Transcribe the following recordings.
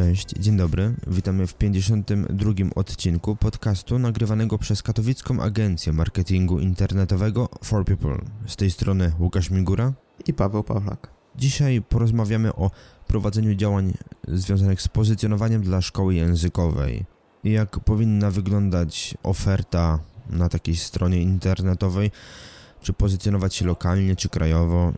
Cześć, dzień dobry. Witamy w 52 odcinku podcastu nagrywanego przez katowicką agencję marketingu internetowego For People. Z tej strony Łukasz Migura i Paweł Pawlak. Dzisiaj porozmawiamy o prowadzeniu działań związanych z pozycjonowaniem dla szkoły językowej. Jak powinna wyglądać oferta na takiej stronie internetowej, czy pozycjonować się lokalnie, czy krajowo,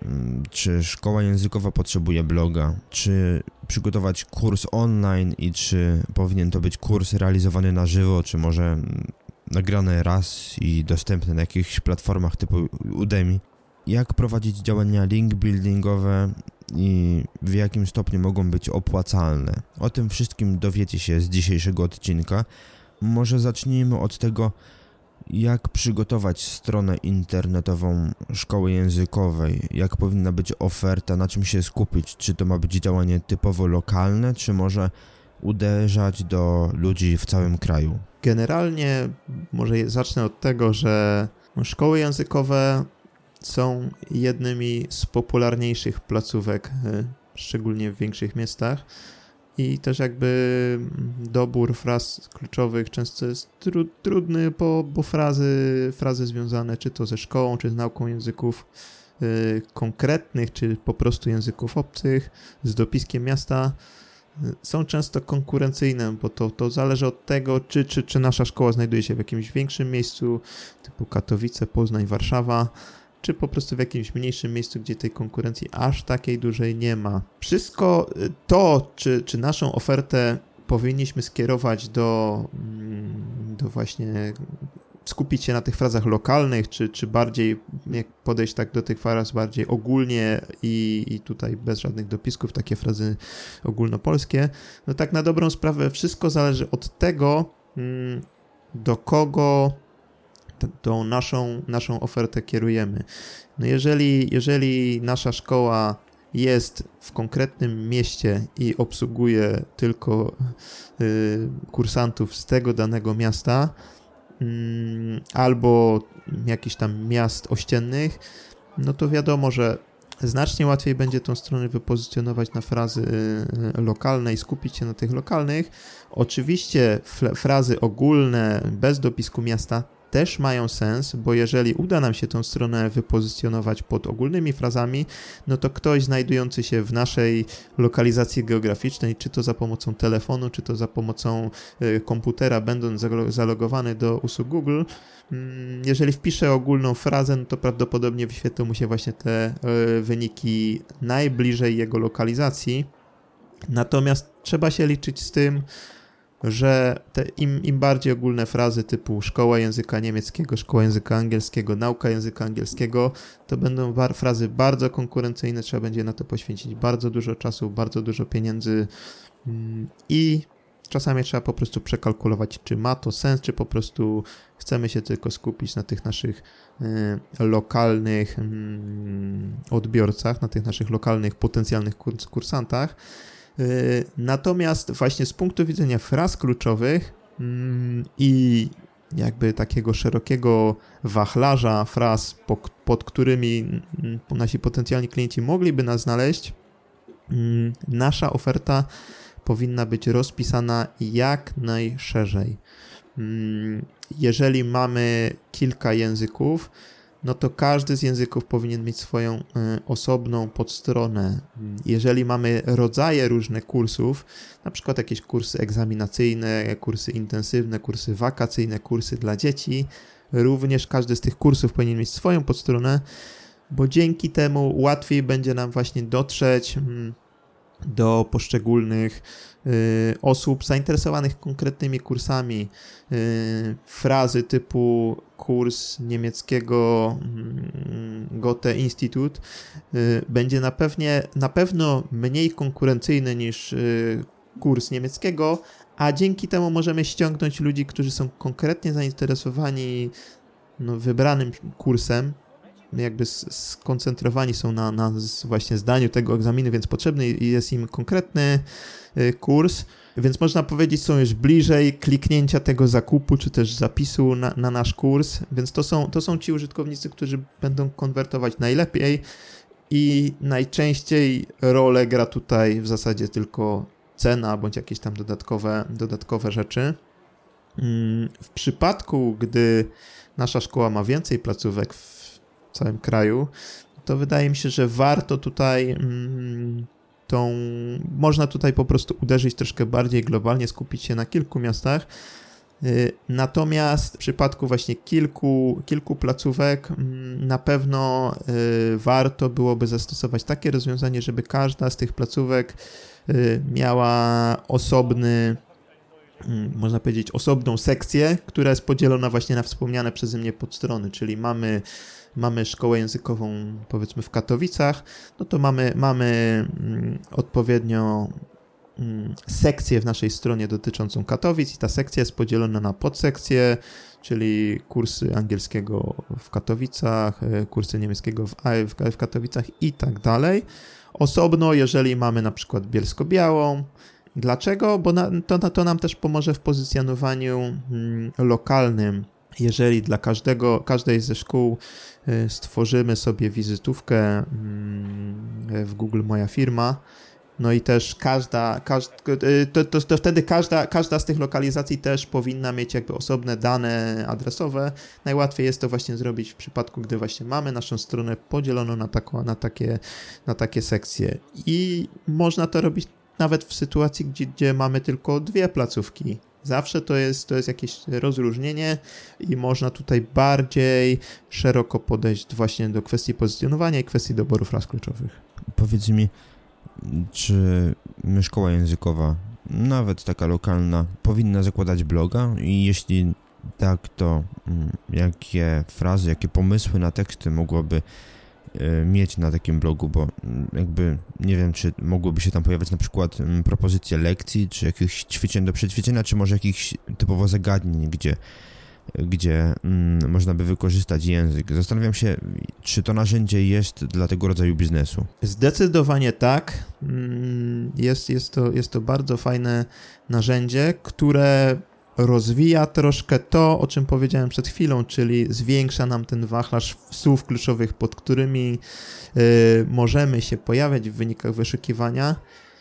czy szkoła językowa potrzebuje bloga, czy przygotować kurs online i czy powinien to być kurs realizowany na żywo, czy może mm, nagrany raz i dostępny na jakichś platformach typu Udemy. Jak prowadzić działania link buildingowe i w jakim stopniu mogą być opłacalne. O tym wszystkim dowiecie się z dzisiejszego odcinka. Może zacznijmy od tego, jak przygotować stronę internetową szkoły językowej, jak powinna być oferta, na czym się skupić, czy to ma być działanie typowo lokalne, czy może uderzać do ludzi w całym kraju? Generalnie może zacznę od tego, że szkoły językowe są jednymi z popularniejszych placówek, y, szczególnie w większych miastach i też jakby dobór fraz kluczowych często jest tru, trudny, bo, bo frazy, frazy związane czy to ze szkołą, czy z nauką języków y, konkretnych, czy po prostu języków obcych, z dopiskiem miasta y, są często konkurencyjne, bo to, to zależy od tego, czy, czy, czy nasza szkoła znajduje się w jakimś większym miejscu, typu Katowice, Poznań, Warszawa, czy po prostu w jakimś mniejszym miejscu, gdzie tej konkurencji aż takiej dużej nie ma. Wszystko y, to, czy, czy naszą ofertę powinniśmy skierować do, mm, do właśnie skupić się na tych frazach lokalnych, czy, czy bardziej jak podejść tak do tych fraz bardziej ogólnie i, i tutaj bez żadnych dopisków, takie frazy ogólnopolskie, no tak na dobrą sprawę wszystko zależy od tego, mm, do kogo tą naszą, naszą ofertę kierujemy. No jeżeli, jeżeli nasza szkoła jest w konkretnym mieście i obsługuje tylko y, kursantów z tego danego miasta, y, albo jakichś tam miast ościennych, no to wiadomo, że znacznie łatwiej będzie tą stronę wypozycjonować na frazy y, lokalne i skupić się na tych lokalnych. Oczywiście frazy ogólne bez dopisku miasta też mają sens, bo jeżeli uda nam się tą stronę wypozycjonować pod ogólnymi frazami, no to ktoś znajdujący się w naszej lokalizacji geograficznej, czy to za pomocą telefonu, czy to za pomocą y, komputera, będąc zalogowany do usług Google, mm, jeżeli wpisze ogólną frazę, no to prawdopodobnie wyświetlą mu się właśnie te y, wyniki najbliżej jego lokalizacji. Natomiast trzeba się liczyć z tym, że im, im bardziej ogólne frazy typu szkoła języka niemieckiego, szkoła języka angielskiego, nauka języka angielskiego, to będą bar frazy bardzo konkurencyjne, trzeba będzie na to poświęcić bardzo dużo czasu, bardzo dużo pieniędzy mm, i czasami trzeba po prostu przekalkulować, czy ma to sens, czy po prostu chcemy się tylko skupić na tych naszych y, lokalnych y, odbiorcach, na tych naszych lokalnych potencjalnych kurs kursantach natomiast właśnie z punktu widzenia fraz kluczowych mm, i jakby takiego szerokiego wachlarza fraz, pod którymi mm, nasi potencjalni klienci mogliby nas znaleźć, mm, nasza oferta powinna być rozpisana jak najszerzej. Jeżeli mamy kilka języków, no to każdy z języków powinien mieć swoją e, osobną podstronę. Jeżeli mamy rodzaje różne kursów, na przykład jakieś kursy egzaminacyjne, kursy intensywne, kursy wakacyjne, kursy dla dzieci, również każdy z tych kursów powinien mieć swoją podstronę, bo dzięki temu łatwiej będzie nam właśnie dotrzeć mm, do poszczególnych y, osób zainteresowanych konkretnymi kursami. Y, frazy typu kurs niemieckiego mm, Goethe Institut y, będzie na, pewnie, na pewno mniej konkurencyjny niż kurs niemieckiego, a dzięki temu możemy ściągnąć ludzi, którzy są konkretnie zainteresowani no, wybranym kursem jakby skoncentrowani są na, na właśnie zdaniu tego egzaminu, więc potrzebny jest im konkretny y, kurs, więc można powiedzieć, są już bliżej kliknięcia tego zakupu, czy też zapisu na, na nasz kurs, więc to są, to są ci użytkownicy, którzy będą konwertować najlepiej i najczęściej rolę gra tutaj w zasadzie tylko cena, bądź jakieś tam dodatkowe, dodatkowe rzeczy. Mm, w przypadku, gdy nasza szkoła ma więcej placówek w całym kraju, to wydaje mi się, że warto tutaj mm, tą. Można tutaj po prostu uderzyć troszkę bardziej globalnie, skupić się na kilku miastach. Y, natomiast w przypadku właśnie kilku, kilku placówek mm, na pewno y, warto byłoby zastosować takie rozwiązanie, żeby każda z tych placówek y, miała osobny Mm, można powiedzieć, osobną sekcję, która jest podzielona właśnie na wspomniane przeze mnie podstrony, czyli mamy, mamy szkołę językową powiedzmy w Katowicach, no to mamy, mamy mm, odpowiednio mm, sekcję w naszej stronie dotyczącą Katowic i ta sekcja jest podzielona na podsekcje, czyli kursy angielskiego w Katowicach, e, kursy niemieckiego w, Katowicach i tak dalej. Osobno, jeżeli mamy na przykład Bielsko-Białą, Dlaczego? Bo na, to, to nam też pomoże w pozycjonowaniu mm, lokalnym. Jeżeli dla każdego, każdej ze szkół y, stworzymy sobie wizytówkę mm, w Google Moja Firma, no i też każda, każda y, to, to, to, wtedy każda, każda z tych lokalizacji też powinna mieć jakby osobne dane adresowe. Najłatwiej jest to właśnie zrobić w przypadku, gdy właśnie mamy naszą stronę podzieloną na, taką, na, takie, na takie sekcje. I można to robić nawet w sytuacji, gdzie, gdzie mamy tylko dwie placówki. Zawsze to jest, to jest jakieś rozróżnienie i można tutaj bardziej szeroko podejść właśnie do kwestii pozycjonowania i kwestii doboru fraz kluczowych. Powiedz mi, czy szkoła językowa, nawet taka lokalna, powinna zakładać bloga i jeśli tak, to mm, jakie frazy, jakie pomysły na teksty mogłoby mieć na takim blogu, bo mm, jakby nie wiem, czy mogłyby się tam pojawiać na przykład mm, propozycje lekcji, czy jakichś ćwiczeń do przećwiczenia, czy może jakichś typowo zagadnień, gdzie, gdzie mm, można by wykorzystać język. Zastanawiam się, czy to narzędzie jest dla tego rodzaju biznesu. Zdecydowanie tak. Jest, jest, to, jest to bardzo fajne narzędzie, które rozwija troszkę to, o czym powiedziałem przed chwilą, czyli zwiększa nam ten wachlarz słów kluczowych, pod którymi y, możemy się pojawiać w wynikach wyszukiwania.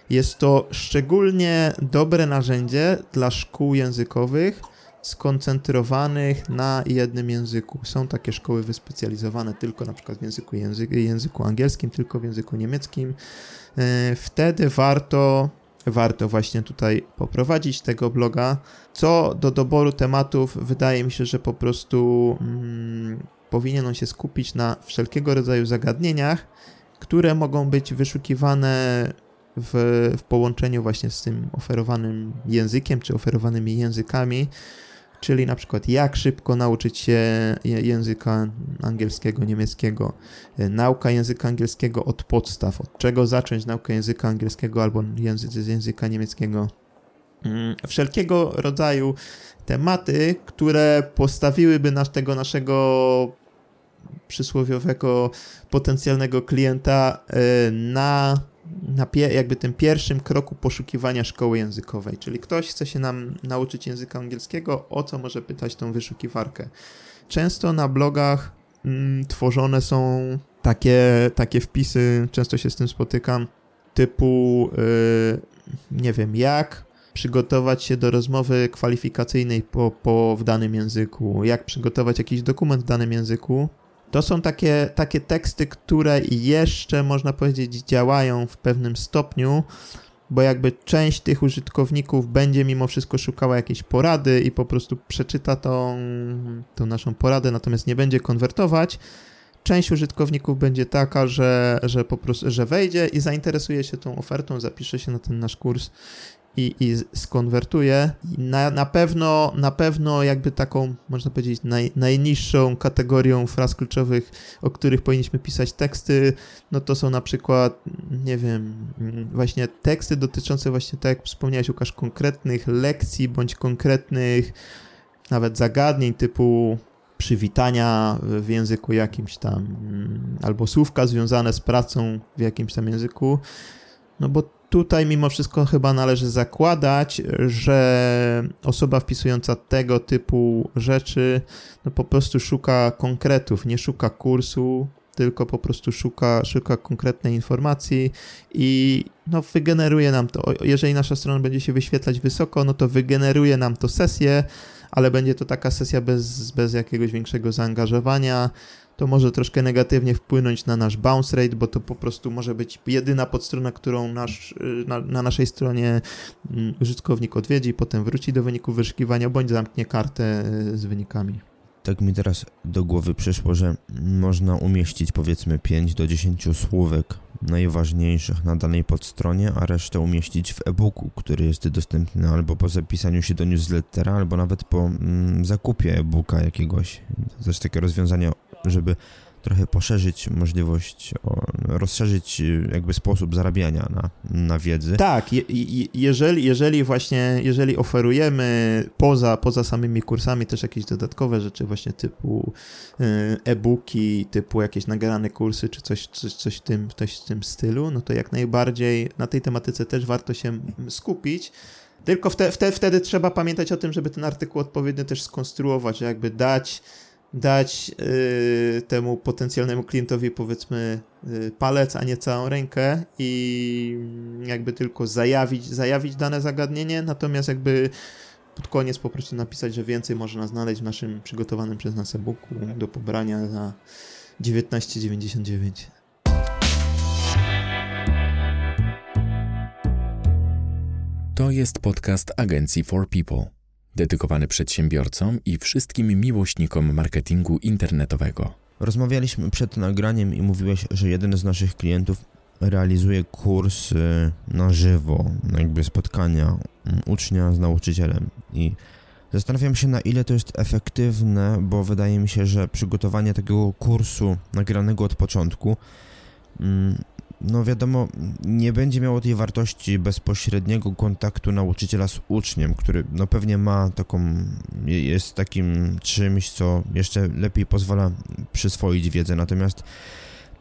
Jest to szczególnie dobre narzędzie dla szkół językowych skoncentrowanych na jednym języku. Są takie szkoły wyspecjalizowane tylko na przykład w języku, języku, języku angielskim, tylko w języku niemieckim. Y, wtedy warto warto właśnie tutaj poprowadzić tego bloga. Co do doboru tematów, wydaje mi się, że po prostu mm, powinien on się skupić na wszelkiego rodzaju zagadnieniach, które mogą być wyszukiwane w, w połączeniu właśnie z tym oferowanym językiem czy oferowanymi językami czyli na przykład jak szybko nauczyć się języka angielskiego, niemieckiego, e, nauka języka angielskiego od podstaw, od czego zacząć naukę języka angielskiego albo język, z języka niemieckiego. Mm, wszelkiego rodzaju tematy, które postawiłyby nas tego naszego przysłowiowego potencjalnego klienta e, na na jakby tym pierwszym kroku poszukiwania szkoły językowej. Czyli ktoś chce się nam nauczyć języka angielskiego, o co może pytać tą wyszukiwarkę. Często na blogach mm, tworzone są takie, takie wpisy, często się z tym spotykam, typu yy, nie wiem, jak przygotować się do rozmowy kwalifikacyjnej po, po, w danym języku, jak przygotować jakiś dokument w danym języku, to są takie, takie teksty, które jeszcze, można powiedzieć, działają w pewnym stopniu, bo jakby część tych użytkowników będzie mimo wszystko szukała jakiejś porady i po prostu przeczyta tą, tą naszą poradę, natomiast nie będzie konwertować. Część użytkowników będzie taka, że, że po prostu, że wejdzie i zainteresuje się tą ofertą, zapisze się na ten nasz kurs i, i skonwertuje. Na, na, pewno, na pewno jakby taką, można powiedzieć, naj, najniższą kategorią fraz kluczowych, o których powinniśmy pisać teksty, no to są na przykład, nie wiem, właśnie teksty dotyczące właśnie, tak jak wspomniałeś Łukasz, konkretnych lekcji, bądź konkretnych nawet zagadnień typu przywitania w języku jakimś tam, mm, albo słówka związane z pracą w jakimś tam języku. No bo tutaj mimo wszystko chyba należy zakładać, że osoba wpisująca tego typu rzeczy no po prostu szuka konkretów, nie szuka kursu, tylko po prostu szuka, szuka konkretnej informacji i no, wygeneruje nam to. Jeżeli nasza strona będzie się wyświetlać wysoko, no to wygeneruje nam to sesję, ale będzie to taka sesja bez, bez jakiegoś większego zaangażowania. To może troszkę negatywnie wpłynąć na nasz bounce rate, bo to po prostu może być jedyna podstrona, którą nasz, na, na naszej stronie mm, użytkownik odwiedzi, potem wróci do wyniku wyszukiwania bądź zamknie kartę z wynikami tak mi teraz do głowy przyszło, że można umieścić powiedzmy 5 do 10 słówek najważniejszych na danej podstronie, a resztę umieścić w e-booku, który jest dostępny albo po zapisaniu się do newslettera, albo nawet po mm, zakupie e-booka jakiegoś. To jest takie rozwiązanie, żeby trochę poszerzyć możliwość, rozszerzyć y, jakby sposób zarabiania na, na wiedzy. Tak, je, jeżeli, jeżeli właśnie, jeżeli oferujemy poza, poza samymi kursami też jakieś dodatkowe rzeczy właśnie typu y, e-booki, typu jakieś nagrane kursy, czy coś, coś, coś, w tym, coś w tym stylu, no to jak najbardziej na tej tematyce też warto się skupić. Tylko wtedy, wtedy, wtedy trzeba pamiętać o tym, żeby ten artykuł odpowiednio też skonstruować, jakby dać dać y, temu potencjalnemu klientowi powiedzmy y, palec, a nie całą rękę i jakby tylko zajawić, zajawić dane zagadnienie, natomiast jakby pod koniec po prostu napisać, że więcej można znaleźć w naszym przygotowanym przez nas e-booku do pobrania za 19,99. To jest podcast agencji For People dedykowany przedsiębiorcom i wszystkim miłośnikom marketingu internetowego. Rozmawialiśmy przed nagraniem i mówiłeś, że jeden z naszych klientów realizuje kurs na żywo, jakby spotkania mm, ucznia z nauczycielem i Zastanawiam się, na ile to jest efektywne, bo wydaje mi się, że przygotowanie takiego kursu nagranego od początku mm, no wiadomo, nie będzie miało tej wartości bezpośredniego kontaktu nauczyciela z uczniem, który no pewnie ma taką, jest takim czymś, co jeszcze lepiej pozwala przyswoić wiedzę, natomiast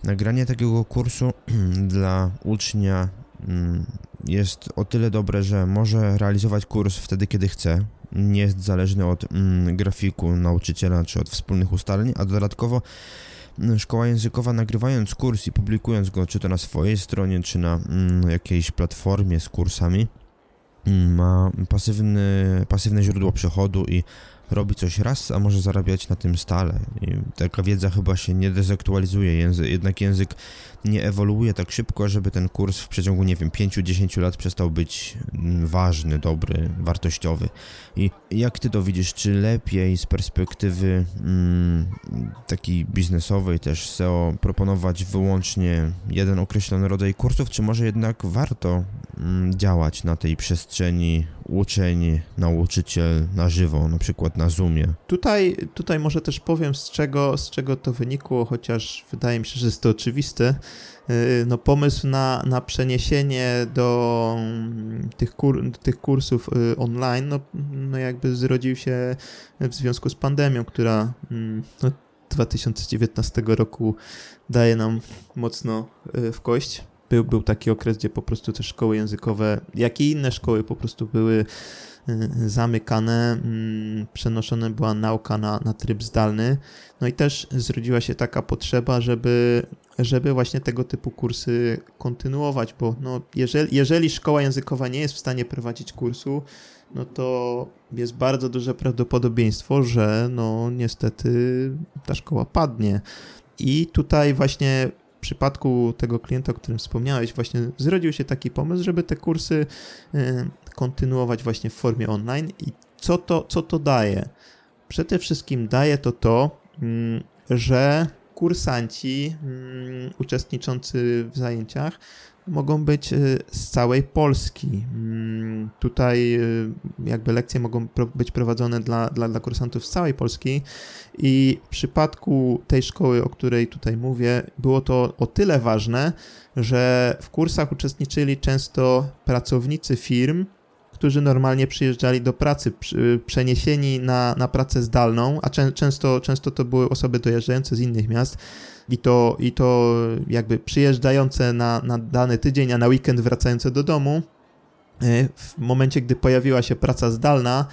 nagranie takiego kursu dla ucznia mm, jest o tyle dobre, że może realizować kurs wtedy, kiedy chce, nie jest zależny od mm, grafiku nauczyciela czy od wspólnych ustaleń, a dodatkowo szkoła językowa nagrywając kurs i publikując go, czy to na swojej stronie, czy na mm, jakiejś platformie z kursami, mm, ma pasywny, pasywne źródło przychodu i robi coś raz, a może zarabiać na tym stale. I taka wiedza chyba się nie dezaktualizuje, język, jednak język nie ewoluuje tak szybko, żeby ten kurs w przeciągu, nie wiem, 5-10 lat przestał być mm, ważny, dobry, wartościowy. I jak ty to widzisz, czy lepiej z perspektywy mm, takiej biznesowej też SEO proponować wyłącznie jeden określony rodzaj kursów, czy może jednak warto mm, działać na tej przestrzeni uczeń, nauczyciel na żywo, na przykład na Zoomie. Tutaj, tutaj może też powiem, z czego, z czego to wynikło, chociaż wydaje mi się, że jest to oczywiste. Y, no, pomysł na, na przeniesienie do mm, tych, kur, tych kursów y, online, no, no jakby zrodził się w związku z pandemią, która mm, no, 2019 roku daje nam mocno y, w kość był, był taki okres, gdzie po prostu te szkoły językowe, jak i inne szkoły po prostu były zamykane, mm, przenoszona była nauka na, na tryb zdalny. No i też zrodziła się taka potrzeba, żeby, żeby właśnie tego typu kursy kontynuować, bo no, jeżeli, jeżeli szkoła językowa nie jest w stanie prowadzić kursu, no to jest bardzo duże prawdopodobieństwo, że no niestety ta szkoła padnie. I tutaj właśnie w przypadku tego klienta, o którym wspomniałeś, właśnie zrodził się taki pomysł, żeby te kursy y, kontynuować właśnie w formie online. I co to, co to daje? Przede wszystkim daje to to, mm, że kursanci mm, uczestniczący w zajęciach mogą być y, z całej Polski. Mm, tutaj y, jakby lekcje mogą być prowadzone dla, dla, dla kursantów z całej Polski i w przypadku tej szkoły, o której tutaj mówię, było to o tyle ważne, że w kursach uczestniczyli często pracownicy firm, którzy normalnie przyjeżdżali do pracy, przeniesieni na, na pracę zdalną, a czę, często, często to były osoby dojeżdżające z innych miast i to, i to jakby przyjeżdżające na, na dany tydzień, a na weekend wracające do domu. E, w momencie, gdy pojawiła się praca zdalna,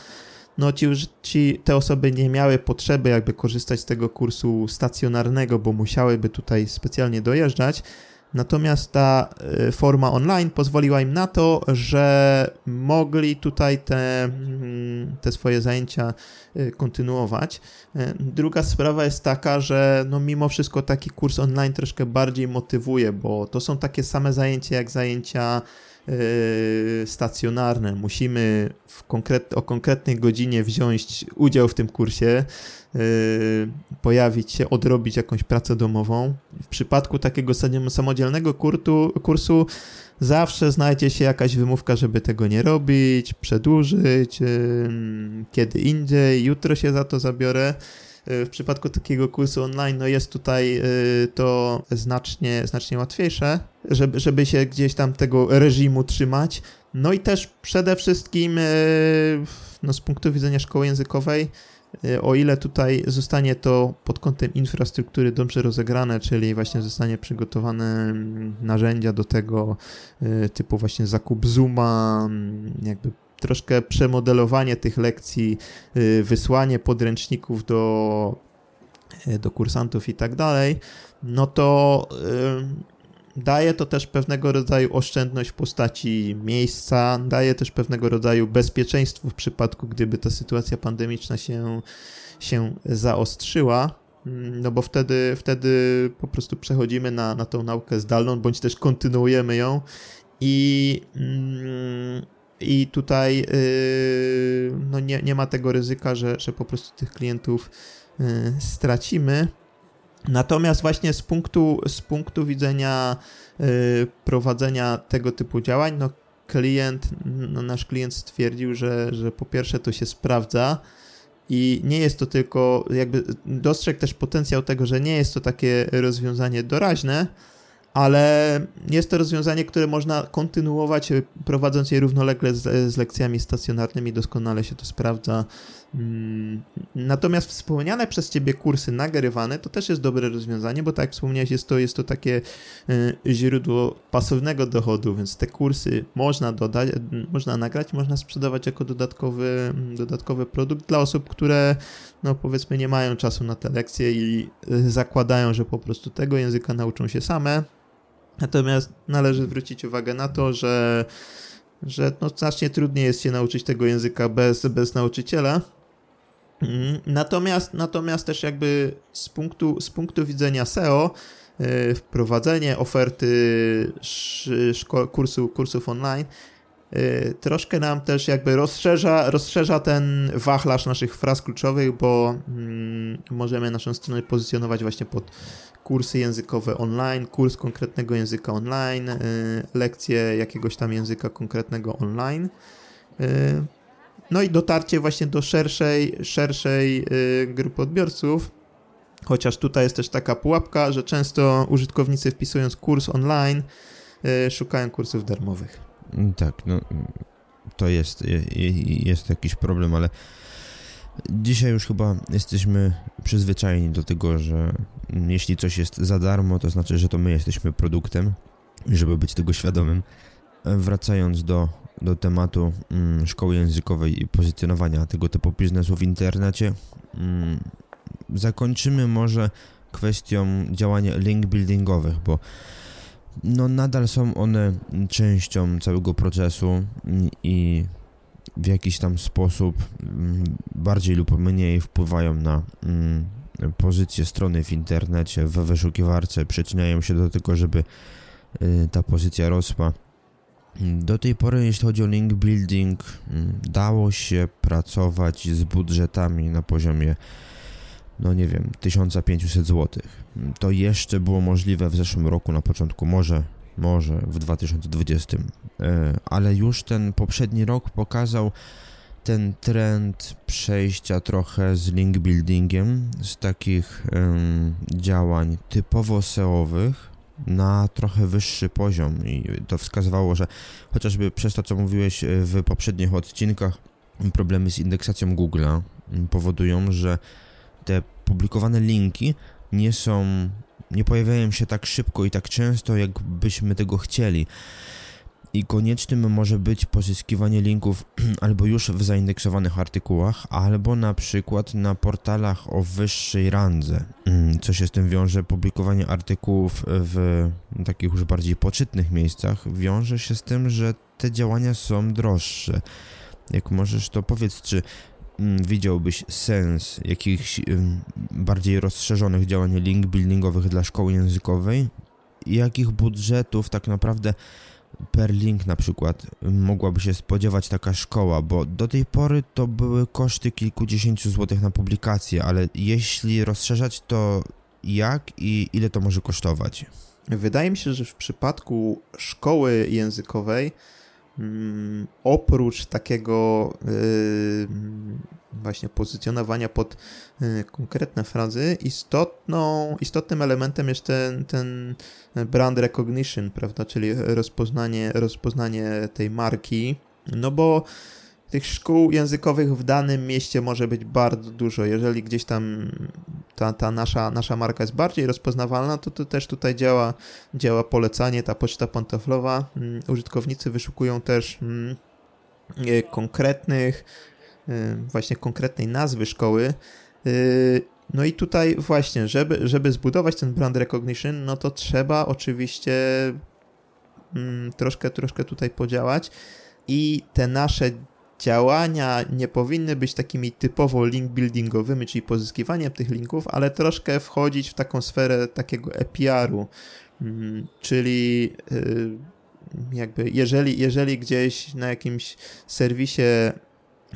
no ci, ci, te osoby nie miały potrzeby jakby korzystać z tego kursu stacjonarnego, bo musiałyby tutaj specjalnie dojeżdżać. Natomiast ta e, forma online pozwoliła im na to, że mogli tutaj te, mm, te swoje zajęcia e, kontynuować. E, druga sprawa jest taka, że no mimo wszystko taki kurs online troszkę bardziej motywuje, bo to są takie same zajęcia jak zajęcia stacjonarne. Musimy konkret, o konkretnej godzinie wziąć udział w tym kursie. Y, pojawić się, odrobić jakąś pracę domową. W przypadku takiego samodzielnego kurtu, kursu zawsze znajdzie się jakaś wymówka, żeby tego nie robić, przedłużyć, y, kiedy indziej, jutro się za to zabiorę. Y, w przypadku takiego kursu online, no jest tutaj to znacznie, znacznie łatwiejsze, żeby, żeby się gdzieś tam tego reżimu trzymać. No i też przede wszystkim no z punktu widzenia szkoły językowej, o ile tutaj zostanie to pod kątem infrastruktury dobrze rozegrane, czyli właśnie zostanie przygotowane mm, narzędzia do tego typu właśnie zakup Zooma, mm, jakby troszkę przemodelowanie tych lekcji, y, wysłanie podręczników do, do kursantów i tak dalej, no to Daje to też pewnego rodzaju oszczędność w postaci miejsca, daje też pewnego rodzaju bezpieczeństwo w przypadku, gdyby ta sytuacja pandemiczna się, się zaostrzyła. No bo wtedy, wtedy po prostu przechodzimy na, na tą naukę zdalną, bądź też kontynuujemy ją i, mm, i tutaj yy, no nie, nie ma tego ryzyka, że, że po prostu tych klientów yy, stracimy. Natomiast właśnie z punktu, z punktu widzenia y, prowadzenia tego typu działań, no klient, no nasz klient stwierdził, że, że po pierwsze to się sprawdza i nie jest to tylko, jakby dostrzegł też potencjał tego, że nie jest to takie rozwiązanie doraźne, ale jest to rozwiązanie, które można kontynuować, prowadząc je równolegle z, z lekcjami stacjonarnymi, doskonale się to sprawdza. Mm, natomiast wspomniane przez Ciebie kursy nagrywane to też jest dobre rozwiązanie, bo tak jak wspomniałeś, jest to, jest to takie y, źródło pasywnego dochodu, więc te kursy można dodać, można nagrać, można sprzedawać jako dodatkowy, dodatkowy produkt dla osób, które no powiedzmy nie mają czasu na te lekcje i zakładają, że po prostu tego języka nauczą się same. Natomiast należy zwrócić uwagę na to, że że no, znacznie trudniej jest się nauczyć tego języka bez, bez nauczyciela, Mhm. Natomiast, natomiast też jakby z punktu, z punktu widzenia SEO yy, wprowadzenie oferty szko- kursu, kursów online troszkę nam też jakby rozszerza, rozszerza ten wachlarz naszych fraz kluczowych, bo yy, możemy naszą stronę pozycjonować właśnie pod kursy językowe online, kurs konkretnego języka online, y, lekcje jakiegoś tam języka konkretnego online. Y, no i dotarcie właśnie do szerszej, szerszej grupy odbiorców. Chociaż tutaj jest też taka pułapka, że często użytkownicy wpisując kurs online szukają kursów darmowych. Mm, tak, no to jest, jest jakiś problem, ale dzisiaj już chyba jesteśmy przyzwyczajeni do tego, że jeśli coś jest za darmo, to znaczy, że to my jesteśmy produktem, żeby być tego świadomym. Wracając do do tematu mm, szkoły językowej i pozycjonowania tego typu biznesu w internecie. Mm, zakończymy może kwestią działania link buildingowych, bo no nadal są one częścią całego procesu i w jakiś tam sposób mm, bardziej lub mniej wpływają na mm, pozycję strony w internecie, we wyszukiwarce, przyczyniają się do tego, żeby y, ta pozycja rosła. Do tej pory, jeśli chodzi o link building, mm, dało się pracować z budżetami na poziomie, no nie wiem, 1500 zł. To jeszcze było możliwe w zeszłym roku, na początku, może, może w 2020, e, ale już ten poprzedni rok pokazał ten trend przejścia trochę z link buildingiem, z takich działań typowo SEO-owych na trochę wyższy poziom i to wskazywało, że chociażby przez to, co mówiłeś w poprzednich odcinkach, problemy z indeksacją Google'a powodują, że te publikowane linki nie są, nie pojawiają się tak szybko i tak często, jakbyśmy tego chcieli i koniecznym może być pozyskiwanie linków albo już w zaindeksowanych artykułach, albo na przykład na portalach o wyższej randze. Mm, co się z tym wiąże? Publikowanie artykułów w takich już bardziej poczytnych miejscach wiąże się z tym, że te działania są droższe. Jak możesz, to powiedz, czy widziałbyś sens jakichś bardziej rozszerzonych działań link buildingowych dla szkoły językowej? Jakich budżetów tak naprawdę per link na przykład mogłaby się spodziewać taka szkoła, bo do tej pory to były koszty kilkudziesięciu złotych na publikację, ale jeśli rozszerzać to jak i ile to może kosztować? Wydaje mi się, że w przypadku szkoły językowej mm, oprócz takiego yy, właśnie pozycjonowania pod y, konkretne frazy, istotną, istotnym elementem jest ten, ten brand recognition, prawda, czyli rozpoznanie, rozpoznanie tej marki, no bo tych szkół językowych w danym mieście może być bardzo dużo. Jeżeli gdzieś tam ta, ta nasza, nasza marka jest bardziej rozpoznawalna, to, to też tutaj działa, działa polecanie, ta poczta pantoflowa. Mm, użytkownicy wyszukują też mm, y, konkretnych Y, właśnie konkretnej nazwy szkoły. Y, no i tutaj właśnie, żeby, żeby zbudować ten brand recognition, no to trzeba oczywiście mm, troszkę, troszkę tutaj podziałać i te nasze działania nie powinny być takimi typowo link buildingowymi, czyli pozyskiwaniem tych linków, ale troszkę wchodzić w taką sferę takiego EPR-u, mm, czyli y, jakby jeżeli, jeżeli gdzieś na jakimś serwisie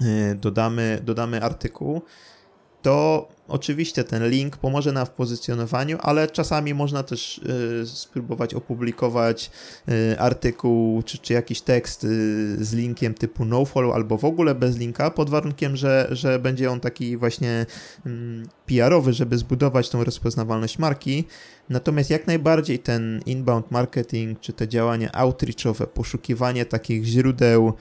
Y, dodamy, dodamy artykuł, to oczywiście ten link pomoże nam w pozycjonowaniu, ale czasami można też y, spróbować opublikować y, artykuł czy, czy jakiś tekst y, z linkiem typu nofollow albo w ogóle bez linka, pod warunkiem, że, że będzie on taki właśnie mm, PR-owy, żeby zbudować tą rozpoznawalność marki. Natomiast jak najbardziej ten inbound marketing, czy te działania outreachowe, poszukiwanie takich źródeł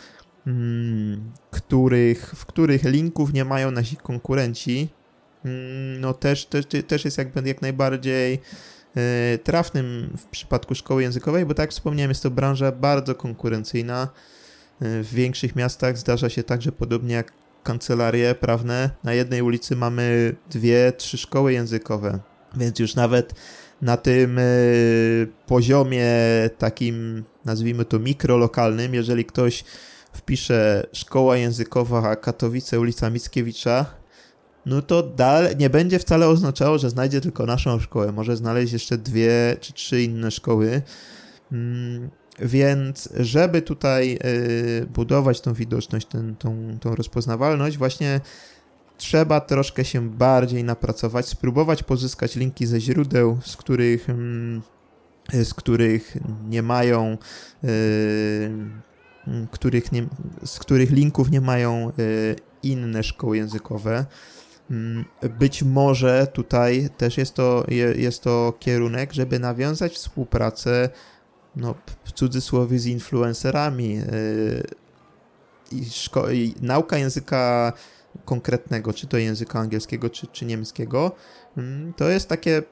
których, w których linków nie mają nasi konkurenci, mm, no też, też, też jest jakby jak najbardziej e, trafnym w przypadku szkoły językowej, bo tak jak wspomniałem, jest to branża bardzo konkurencyjna. E, w większych miastach zdarza się tak, że podobnie jak kancelarie prawne, na jednej ulicy mamy dwie, trzy szkoły językowe, więc już nawet na tym e, poziomie takim, nazwijmy to mikrolokalnym, jeżeli ktoś wpiszę szkoła językowa Katowice, ulica Mickiewicza, no to dalej nie będzie wcale oznaczało, że znajdzie tylko naszą szkołę. Może znaleźć jeszcze dwie czy trzy inne szkoły. Mm, więc żeby tutaj y, budować tą widoczność, ten, tą, tą rozpoznawalność, właśnie trzeba troszkę się bardziej napracować, spróbować pozyskać linki ze źródeł, z których, mm, z których nie mają y, których nie, z których linków nie mają e, inne szkoły językowe. Być może tutaj też jest to, jest to kierunek, żeby nawiązać współpracę no, w cudzysłowie z influencerami. E, I, szko- i nauka języka konkretnego, czy to języka angielskiego, czy, czy niemieckiego, to jest takie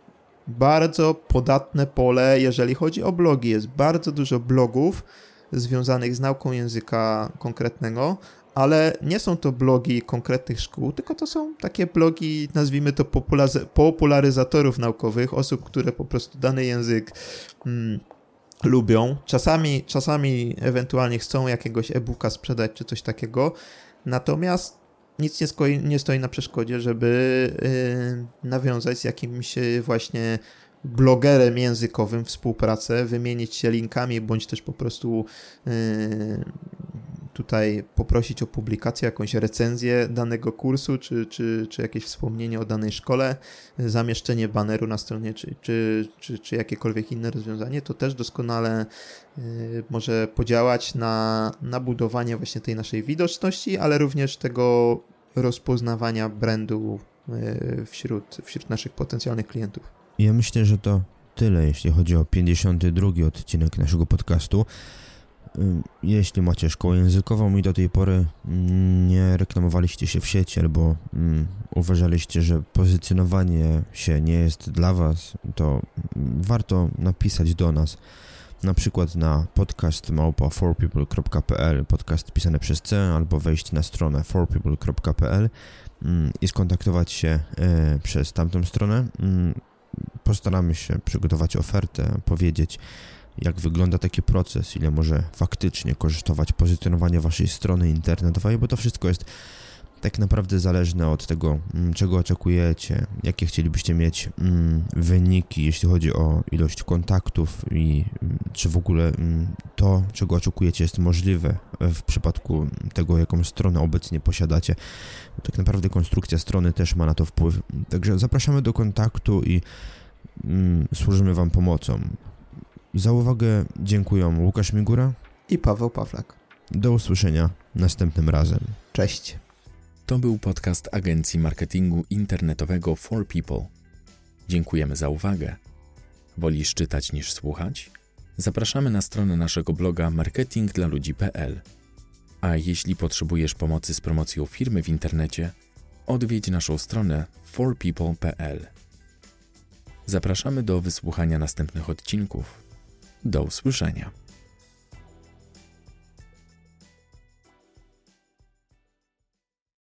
bardzo podatne pole, jeżeli chodzi o blogi. Jest bardzo dużo blogów, związanych z nauką języka konkretnego, ale nie są to blogi konkretnych szkół, tylko to są takie blogi, nazwijmy to popularyzatorów naukowych, osób, które po prostu dany język hmm, lubią. Czasami, czasami ewentualnie chcą jakiegoś e-booka sprzedać czy coś takiego, natomiast nic nie, nie stoi na przeszkodzie, żeby yy, nawiązać z jakimś właśnie blogerem językowym współpracę, wymienić się linkami, bądź też po prostu yy, tutaj poprosić o publikację, jakąś recenzję danego kursu, czy, czy, czy jakieś wspomnienie o danej szkole, zamieszczenie baneru na stronie, czy, czy, czy, czy jakiekolwiek inne rozwiązanie, to też doskonale yy, może podziałać na, na budowanie właśnie tej naszej widoczności, ale również tego rozpoznawania brandu yy, wśród, wśród naszych potencjalnych klientów. Ja myślę, że to tyle, jeśli chodzi o 52 odcinek naszego podcastu. Jeśli macie szkołę językową i do tej pory nie reklamowaliście się w sieci albo uważaliście, że pozycjonowanie się nie jest dla Was, to warto napisać do nas na przykład na podcast małpa forpeople.pl, podcast pisany przez C, albo wejść na stronę forpeople.pl i skontaktować się e, przez tamtą stronę. Postaramy się przygotować ofertę, powiedzieć jak wygląda taki proces, ile może faktycznie kosztować pozycjonowanie waszej strony internetowej, bo to wszystko jest tak naprawdę zależne od tego, mm, czego oczekujecie, jakie chcielibyście mieć mm, wyniki, jeśli chodzi o ilość kontaktów i mm, czy w ogóle to, czego oczekujecie, jest możliwe w przypadku tego, jaką stronę obecnie posiadacie. Tak naprawdę konstrukcja strony też ma na to wpływ. Także zapraszamy do kontaktu i służymy Wam pomocą. Za uwagę dziękuję Łukasz Migura i Paweł Pawlak. Do usłyszenia następnym razem. Cześć. To był podcast agencji marketingu internetowego For People. Dziękujemy za uwagę. Wolisz czytać niż słuchać? Zapraszamy na stronę naszego bloga marketingdlaludzi.pl. A jeśli potrzebujesz pomocy z promocją firmy w internecie, odwiedź naszą stronę forpeople.pl. Zapraszamy do wysłuchania następnych odcinków. Do usłyszenia.